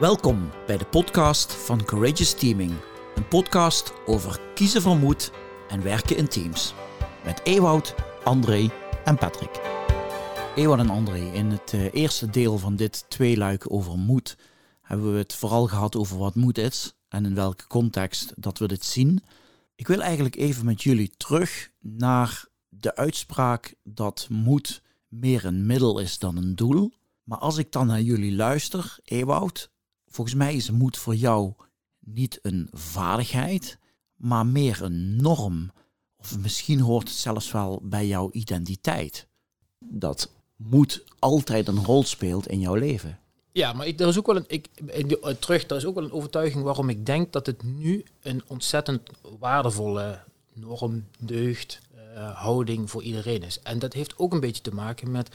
Welkom bij de podcast van Courageous Teaming. Een podcast over kiezen van moed en werken in teams. Met Ewout, André en Patrick. Ewout en André, in het eh, eerste deel van dit tweeluik over moed hebben we het vooral gehad over wat moed is en in welke context dat we dit zien. Ik wil eigenlijk even met jullie terug naar de uitspraak dat moed meer een middel is dan een doel. Maar als ik dan naar jullie luister, Ewout, volgens mij is moed voor jou niet een vaardigheid, maar meer een norm. Of misschien hoort het zelfs wel bij jouw identiteit. Dat moed altijd een rol speelt in jouw leven. Ja, maar ik, er is ook wel een, ik, eh, terug, er is ook wel een overtuiging waarom ik denk dat het nu een ontzettend waardevolle norm, deugd, uh, houding voor iedereen is. En dat heeft ook een beetje te maken met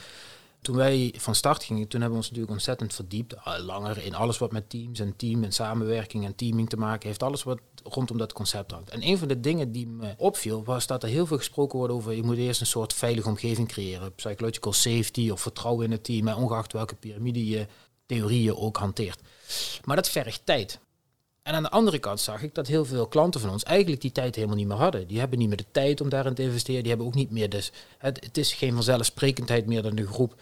toen wij van start gingen, toen hebben we ons natuurlijk ontzettend verdiept, langer in alles wat met teams en team en samenwerking en teaming te maken heeft, alles wat rondom dat concept hangt. En een van de dingen die me opviel, was dat er heel veel gesproken wordt over, je moet eerst een soort veilige omgeving creëren, psychological safety of vertrouwen in het team, ongeacht welke piramide je theorieën ook hanteert. Maar dat vergt tijd. En aan de andere kant zag ik dat heel veel klanten van ons eigenlijk die tijd helemaal niet meer hadden. Die hebben niet meer de tijd om daarin te investeren. Die hebben ook niet meer. Dus het, het is geen vanzelfsprekendheid meer dan de groep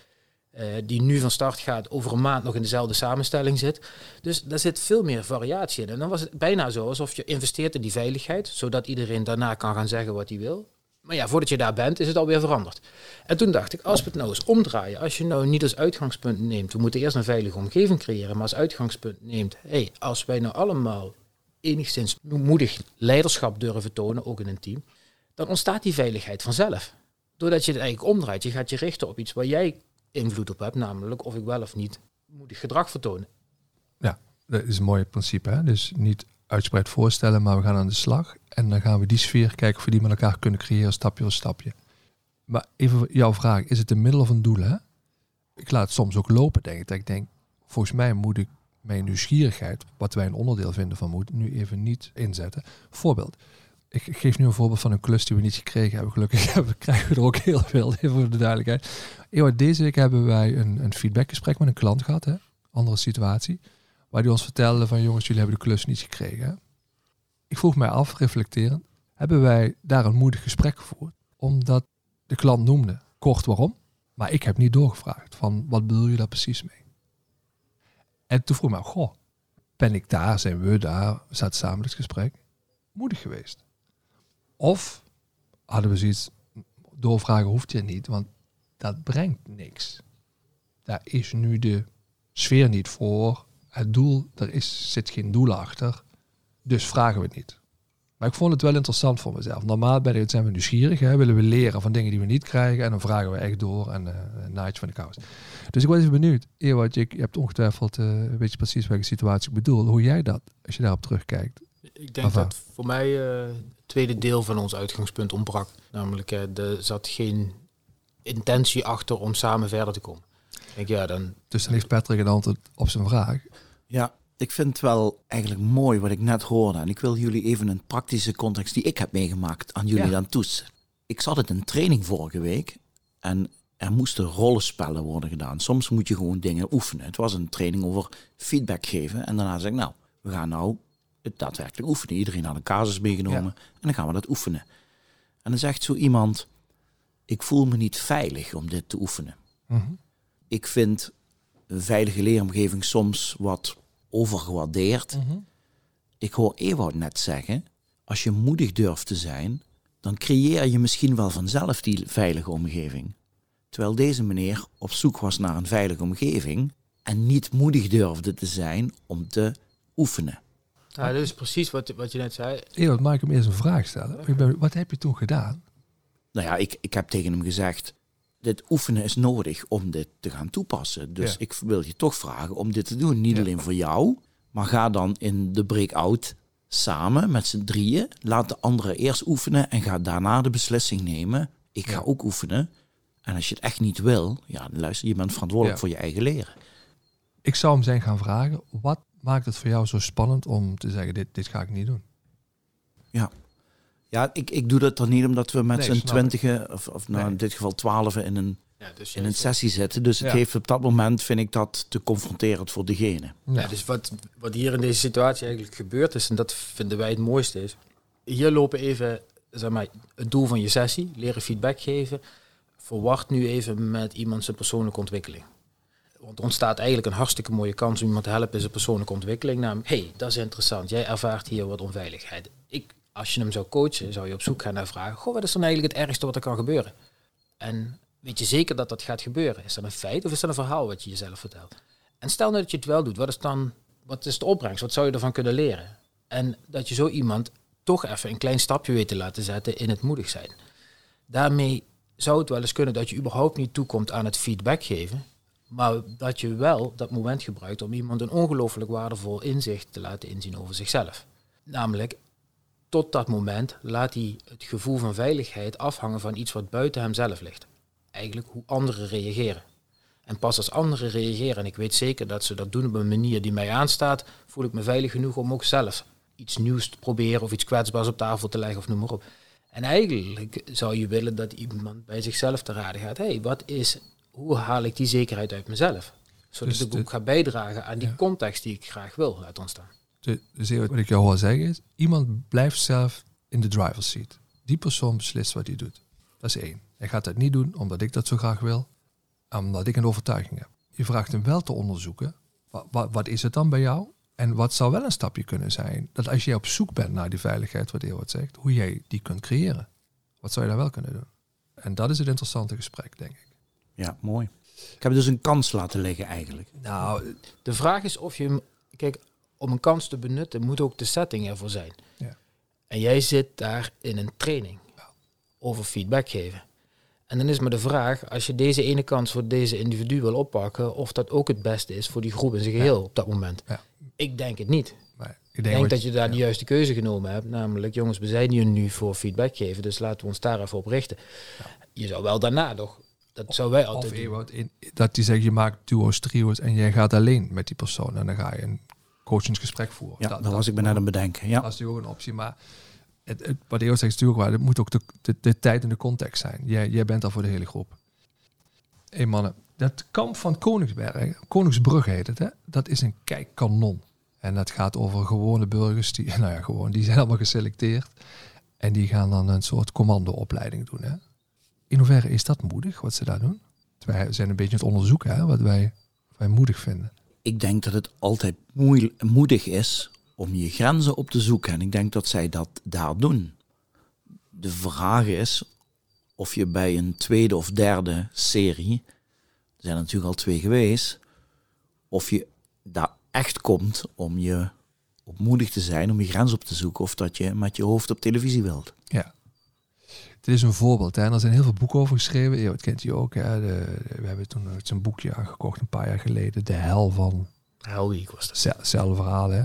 uh, die nu van start gaat, over een maand nog in dezelfde samenstelling zit. Dus daar zit veel meer variatie in. En dan was het bijna zo alsof je investeert in die veiligheid, zodat iedereen daarna kan gaan zeggen wat hij wil. Maar ja, voordat je daar bent, is het alweer veranderd. En toen dacht ik, als we het nou eens omdraaien, als je nou niet als uitgangspunt neemt, we moeten eerst een veilige omgeving creëren, maar als uitgangspunt neemt, hey, als wij nou allemaal enigszins moedig leiderschap durven tonen, ook in een team, dan ontstaat die veiligheid vanzelf. Doordat je het eigenlijk omdraait, je gaat je richten op iets waar jij invloed op heb, namelijk of ik wel of niet moedig gedrag vertonen. Ja, dat is een mooi principe. Hè? Dus niet uitspreid voorstellen, maar we gaan aan de slag. En dan gaan we die sfeer kijken of we die met elkaar kunnen creëren, stapje voor stapje. Maar even jouw vraag, is het een middel of een doel? Hè? Ik laat het soms ook lopen, denk ik. Dat ik denk, volgens mij moet ik mijn nieuwsgierigheid, wat wij een onderdeel vinden van moed, nu even niet inzetten. Voorbeeld ik geef nu een voorbeeld van een klus die we niet gekregen hebben. Gelukkig krijgen we er ook heel veel, voor de duidelijkheid. Deze week hebben wij een, een feedbackgesprek met een klant gehad, hè? andere situatie, waar die ons vertelde van jongens, jullie hebben de klus niet gekregen. Ik vroeg mij af, reflecterend, hebben wij daar een moedig gesprek gevoerd? Omdat de klant noemde kort waarom, maar ik heb niet doorgevraagd van wat bedoel je daar precies mee? En toen vroeg ik me, goh, ben ik daar, zijn we daar, zaten samen het gesprek, moedig geweest? Of hadden we zoiets, doorvragen hoeft je niet, want dat brengt niks. Daar is nu de sfeer niet voor. Het doel, er is, zit geen doel achter. Dus vragen we het niet. Maar ik vond het wel interessant voor mezelf. Normaal ben ik, zijn we nieuwsgierig, hè? willen we leren van dingen die we niet krijgen. En dan vragen we echt door en uh, naadje van de kous. Dus ik was even benieuwd. Ewout, je, je hebt ongetwijfeld uh, een beetje precies welke situatie ik bedoel. Hoe jij dat, als je daarop terugkijkt. Ik denk dat voor mij uh, het tweede deel van ons uitgangspunt ontbrak. Namelijk, uh, er zat geen intentie achter om samen verder te komen. Denk, ja, dan, dus dan heeft Patrick een antwoord op zijn vraag. Ja, ik vind het wel eigenlijk mooi wat ik net hoorde. En ik wil jullie even een praktische context die ik heb meegemaakt aan jullie ja. dan toetsen. Ik zat in een training vorige week en er moesten rollenspellen worden gedaan. Soms moet je gewoon dingen oefenen. Het was een training over feedback geven. En daarna zeg ik, nou, we gaan nou het daadwerkelijk oefenen. Iedereen had een casus meegenomen en dan gaan we dat oefenen. En dan zegt zo iemand, ik voel me niet veilig om dit te oefenen. Mhm. Ik vind een veilige leeromgeving soms wat overgewaardeerd. Mhm. Ik hoor Ewout net zeggen, als je moedig durft te zijn, dan creëer je misschien wel vanzelf die veilige omgeving. Terwijl deze meneer op zoek was naar een veilige omgeving en niet moedig durfde te zijn om te oefenen. Ja, dat is precies wat, wat je net zei. Eeuw, mag ik hem eerst een vraag stellen? Wat heb je toen gedaan? Nou ja, ik, ik heb tegen hem gezegd, dit oefenen is nodig om dit te gaan toepassen. Dus ik wil je toch vragen om dit te doen. Niet alleen voor jou, maar ga dan in de breakout samen met z'n drieën. Laat de anderen eerst oefenen en ga daarna de beslissing nemen. Ik ga ook oefenen. En als je het echt niet wil, ja, luister, je bent verantwoordelijk voor je eigen leren. Ik zou hem zijn gaan vragen, wat maakt het voor jou zo spannend om te zeggen, dit, dit ga ik niet doen? Ja, ja ik, ik doe dat dan niet omdat we met nee, z'n twintigen, of, of nou in dit geval twaalf in een Ja, dus in een sessie zitten. Dus het Ja. heeft op dat moment, vind ik dat te confronterend voor degene. Ja, dus wat, wat hier in deze situatie eigenlijk gebeurd is, en dat vinden wij het mooiste is, hier lopen even, zeg maar, het doel van je sessie, leren feedback geven, verward nu even met iemand zijn persoonlijke ontwikkeling. Want er ontstaat eigenlijk een hartstikke mooie kans om iemand te helpen in zijn persoonlijke ontwikkeling. Namelijk, hey, dat is interessant, jij ervaart hier wat onveiligheid. Ik, als je hem zou coachen, zou je op zoek gaan naar vragen, goh, wat is dan eigenlijk het ergste wat er kan gebeuren? En weet je zeker dat dat gaat gebeuren? Is dat een feit of is dat een verhaal wat je jezelf vertelt? En stel nou dat je het wel doet, wat is dan, wat is de opbrengst? Wat zou je ervan kunnen leren? En dat je zo iemand toch even een klein stapje weet te laten zetten in het moedig zijn. Daarmee zou het wel eens kunnen dat je überhaupt niet toekomt aan het feedback geven, maar dat je wel dat moment gebruikt om iemand een ongelooflijk waardevol inzicht te laten inzien over zichzelf. Namelijk, tot dat moment laat hij het gevoel van veiligheid afhangen van iets wat buiten hemzelf ligt. Eigenlijk hoe anderen reageren. En pas als anderen reageren, en ik weet zeker dat ze dat doen op een manier die mij aanstaat, voel ik me veilig genoeg om ook zelf iets nieuws te proberen of iets kwetsbaars op tafel te leggen of noem maar op. En eigenlijk zou je willen dat iemand bij zichzelf te raden gaat. Hé, hey, wat is, hoe haal ik die zekerheid uit mezelf? Zodat Dus ik de- ook ga bijdragen aan die Ja. context die ik graag wil laten ontstaan. De- Dus wat ik jou hoor zeggen is, iemand blijft zelf in de driver's seat. Die persoon beslist wat hij doet. Dat is één. Hij gaat dat niet doen omdat ik dat zo graag wil, omdat ik een overtuiging heb. Je vraagt hem wel te onderzoeken, wat, wat, wat is het dan bij jou? En wat zou wel een stapje kunnen zijn? Dat als jij op zoek bent naar die veiligheid, wat Ewout zegt, hoe jij die kunt creëren. Wat zou je daar wel kunnen doen? En dat is het interessante gesprek, denk ik. Ja, mooi. Ik heb dus een kans laten liggen eigenlijk. Nou, De vraag is of je hem, kijk, om een kans te benutten moet ook de setting ervoor zijn. Ja. En jij zit daar in een training over feedback geven. En dan is maar de vraag, als je deze ene kans voor deze individu wil oppakken, of dat ook het beste is voor die groep in zijn geheel op dat moment. Ja. Ik denk het niet. maar ik Ik denk, dat je daar ja. de juiste keuze genomen hebt. Namelijk, jongens, we zijn hier nu voor feedback geven, dus laten we ons daar even op richten. Je zou wel daarna toch, dat zou wij altijd Of doen. Ewout, in, dat die zegt, je maakt duo's, trio's en jij gaat alleen met die persoon. En dan ga je een coachingsgesprek voeren. Ja, dat, was ik net aan het bedenken. Ja. Dat is natuurlijk ook een optie. Maar het, het, wat Ewout zegt is natuurlijk waar. Het moet ook de, de, de tijd en de context zijn. Jij, jij bent daar voor de hele groep. Hé mannen, dat kamp van Koningsberg, Koningsbrug heet het, hè? dat is een kijkkanon. En dat gaat over gewone burgers, die, nou ja, gewoon, die zijn allemaal geselecteerd. En die gaan dan een soort commandoopleiding doen. Hè? In hoeverre is dat moedig, wat ze daar doen? Wij zijn een beetje aan het onderzoeken, hè, wat wij, wij moedig vinden. Ik denk dat het altijd moedig is om je grenzen op te zoeken. En ik denk dat zij dat daar doen. De vraag is of je bij een tweede of derde serie, er zijn er natuurlijk al twee geweest, of je daar echt komt om je op moedig te zijn, om je grens op te zoeken, of dat je met je hoofd op televisie wilt. Ja. Het is een voorbeeld. Hè? En er zijn heel veel boeken over geschreven. Dat kent je ook. Hè? De, de- we hebben toen zo'n boekje aangekocht een paar jaar geleden. De hel van Week was dat. Zel- celverhalen. hè.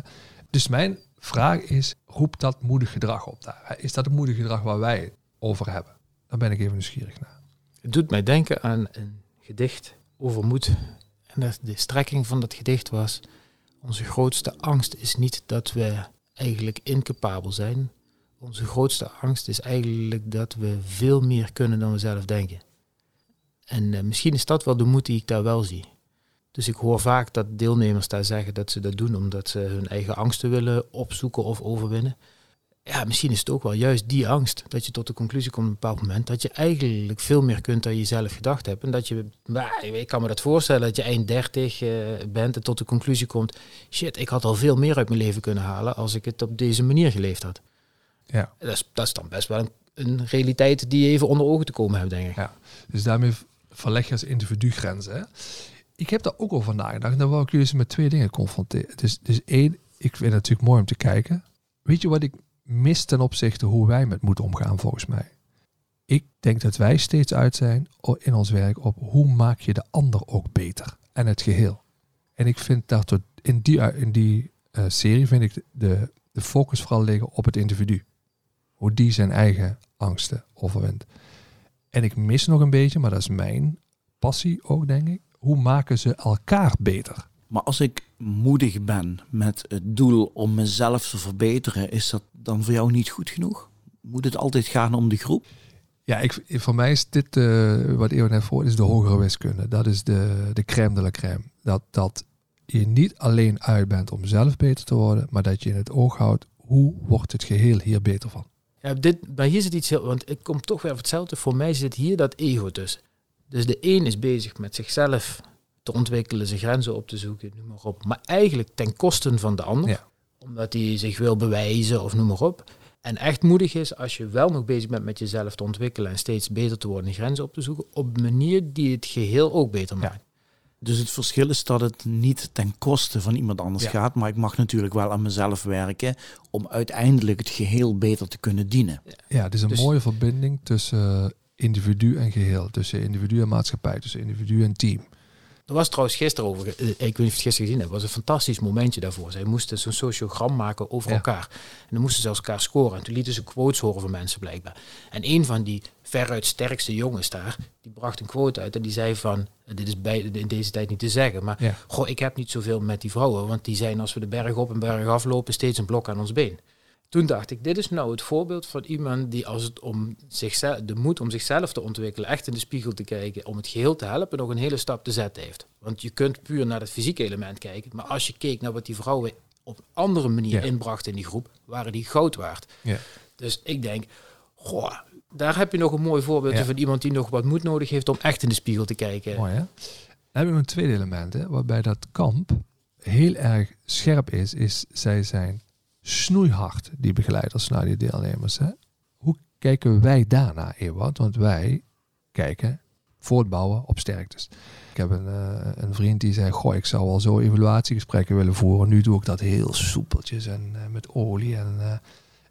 Dus mijn vraag is, roept dat moedig gedrag op daar? Is dat het moedig gedrag waar wij het over hebben? Daar ben ik even nieuwsgierig naar. Het doet mij denken aan een gedicht over moed. En dat- de strekking van dat gedicht was: Onze grootste angst is niet dat we eigenlijk incapabel zijn. Onze grootste angst is eigenlijk dat we veel meer kunnen dan we zelf denken. En eh, misschien is dat wel de moed die ik daar wel zie. Dus ik hoor vaak dat deelnemers daar zeggen dat ze dat doen omdat ze hun eigen angsten willen opzoeken of overwinnen. Ja, misschien is het ook wel juist die angst dat je tot de conclusie komt op een bepaald moment dat je eigenlijk veel meer kunt dan je zelf gedacht hebt. En dat je, ik kan me dat voorstellen, dat je eind 30 eh, bent en tot de conclusie komt, shit, ik had al veel meer uit mijn leven kunnen halen als ik het op deze manier geleefd had. Ja. Dat is, dat is dan best wel een, een realiteit die je even onder ogen te komen hebt, denk ik. Ja. Dus daarmee verleg je als individu grenzen. Hè? Ik heb daar ook over nagedacht. En dan wil ik jullie eens met twee dingen confronteren. Dus, dus één, ik vind het natuurlijk mooi om te kijken. Weet je wat ik mis ten opzichte hoe wij met moeten omgaan volgens mij? Ik denk dat wij steeds uit zijn in ons werk op hoe maak je de ander ook beter. En het geheel. En ik vind dat in die, in die eh, serie vind ik de, de focus vooral liggen op het individu. Hoe die zijn eigen angsten overwint. En ik mis nog een beetje, maar dat is mijn passie ook, denk ik. Hoe maken ze elkaar beter? Maar als ik moedig ben met het doel om mezelf te verbeteren, is dat dan voor jou niet goed genoeg? Moet het altijd gaan om de groep? Ja, ik, voor mij is dit, uh, wat Eeuwen net voor is de hogere wiskunde. Dat is de, de crème de la crème. Dat, dat je niet alleen uit bent om zelf beter te worden, maar dat je in het oog houdt hoe wordt het geheel hier beter van. Ja, dit, maar hier zit iets heel, want ik kom toch weer op hetzelfde. Voor mij zit hier dat ego tussen. Dus de een is bezig met zichzelf te ontwikkelen, zijn grenzen op te zoeken, noem maar op. Maar eigenlijk ten koste van de ander. Omdat hij zich wil bewijzen of noem maar op. En echt moedig is als je wel nog bezig bent met jezelf te ontwikkelen en steeds beter te worden en grenzen op te zoeken. Op een manier die het geheel ook beter maakt. Dus het verschil is dat het niet ten koste van iemand anders gaat, maar ik mag natuurlijk wel aan mezelf werken om uiteindelijk het geheel beter te kunnen dienen. Ja, het is een dus- mooie verbinding tussen individu en geheel, tussen individu en maatschappij, tussen individu en team. Er was trouwens gisteren over, eh, ik weet niet of je het gisteren gezien hebt, was een fantastisch momentje daarvoor. Zij moesten zo'n sociogram maken over elkaar. En dan moesten ze als elkaar scoren. En toen lieten ze quotes horen van mensen blijkbaar. En een van die veruit sterkste jongens daar, die bracht een quote uit en die zei van, dit is bij, in deze tijd niet te zeggen, maar goh, ik heb niet zoveel met die vrouwen, want die zijn als we de berg op en berg aflopen steeds een blok aan ons been. Toen dacht ik, dit is nou het voorbeeld van iemand die als het om zichzelf, de moed om zichzelf te ontwikkelen, echt in de spiegel te kijken, om het geheel te helpen, nog een hele stap te zetten heeft. Want je kunt puur naar het fysieke element kijken, maar als je keek naar wat die vrouwen op een andere manier inbrachten in die groep, waren die goud waard. Ja. Dus ik denk, goh, daar heb je nog een mooi voorbeeld van iemand die nog wat moed nodig heeft om echt in de spiegel te kijken. Mooi hè? Dan hebben we een tweede element, hè, waarbij dat kamp heel erg scherp is, is zij zijn snoeihard, die begeleiders, naar die deelnemers. Hè? Hoe kijken wij daarna, Ewout? Want wij kijken voortbouwen op sterktes. Ik heb een, uh, een vriend die zei, goh, ik zou wel zo evaluatiegesprekken willen voeren. Nu doe ik dat heel soepeltjes en uh, met olie. En, uh,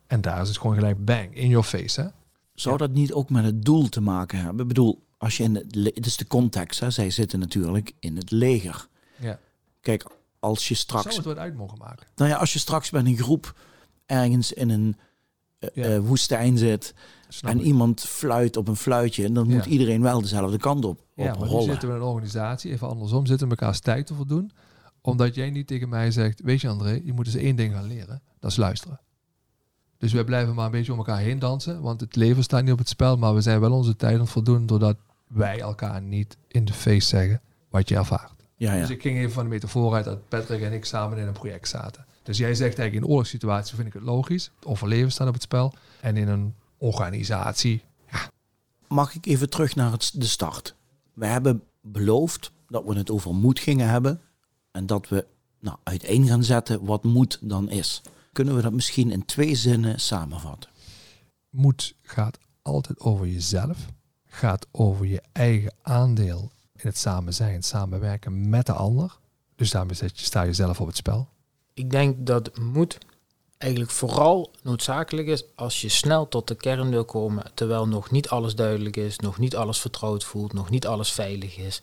en daar is het gewoon gelijk bang, in your face. Hè? Zou dat niet ook met het doel te maken hebben? Ik bedoel, als je in het, het is de context, hè? zij zitten natuurlijk in het leger. Ja. Kijk, als je straks. Zou het wat uit mogen maken? Nou ja, als je straks met een groep ergens in een uh, woestijn zit en iemand fluit op een fluitje, dan moet iedereen wel dezelfde kant op. Ja, maar nu zitten we in een organisatie, even andersom, zitten we elkaars tijd te voldoen. Omdat jij niet tegen mij zegt, weet je André, je moet eens één ding gaan leren. Dat is luisteren. Dus wij blijven maar een beetje om elkaar heen dansen, want het leven staat niet op het spel, maar we zijn wel onze tijd aan het voldoen doordat wij elkaar niet in de face zeggen wat je ervaart. Ja, ja. Dus ik ging even van de metafoor uit dat Patrick en ik samen in een project zaten. Dus jij zegt eigenlijk in een oorlogssituatie vind ik het logisch. Het overleven staat op het spel. En in een organisatie, ja. Mag ik even terug naar het, de start? We hebben beloofd dat we het over moed gingen hebben. En dat we nou, uiteen gaan zetten wat moed dan is. Kunnen we dat misschien in twee zinnen samenvatten? Moed gaat altijd over jezelf. Gaat over je eigen aandeel in het samen zijn, samenwerken met de ander. Dus daarmee zet je, sta je zelf op het spel. Ik denk dat moed eigenlijk vooral noodzakelijk is als je snel tot de kern wil komen, terwijl nog niet alles duidelijk is, nog niet alles vertrouwd voelt, nog niet alles veilig is.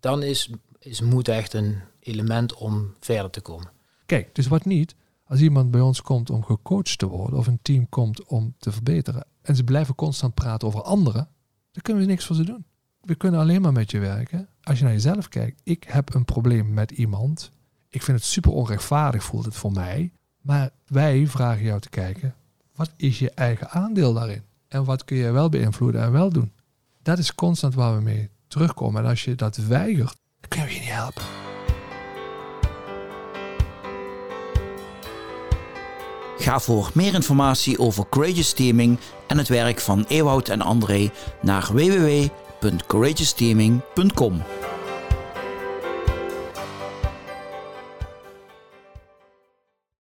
Dan is, is moed echt een element om verder te komen. Kijk, dus wat niet, als iemand bij ons komt om gecoacht te worden of een team komt om te verbeteren en ze blijven constant praten over anderen, dan kunnen we niks voor ze doen we kunnen alleen maar met je werken. Als je naar jezelf kijkt, ik heb een probleem met iemand. Ik vind het super onrechtvaardig, voelt het voor mij. Maar wij vragen jou te kijken, wat is je eigen aandeel daarin? En wat kun je wel beïnvloeden en wel doen? Dat is constant waar we mee terugkomen. En als je dat weigert, dan kunnen we je niet helpen. Ga voor meer informatie over Courageous Teaming en het werk van Ewout en André naar www www.courageousteaming.com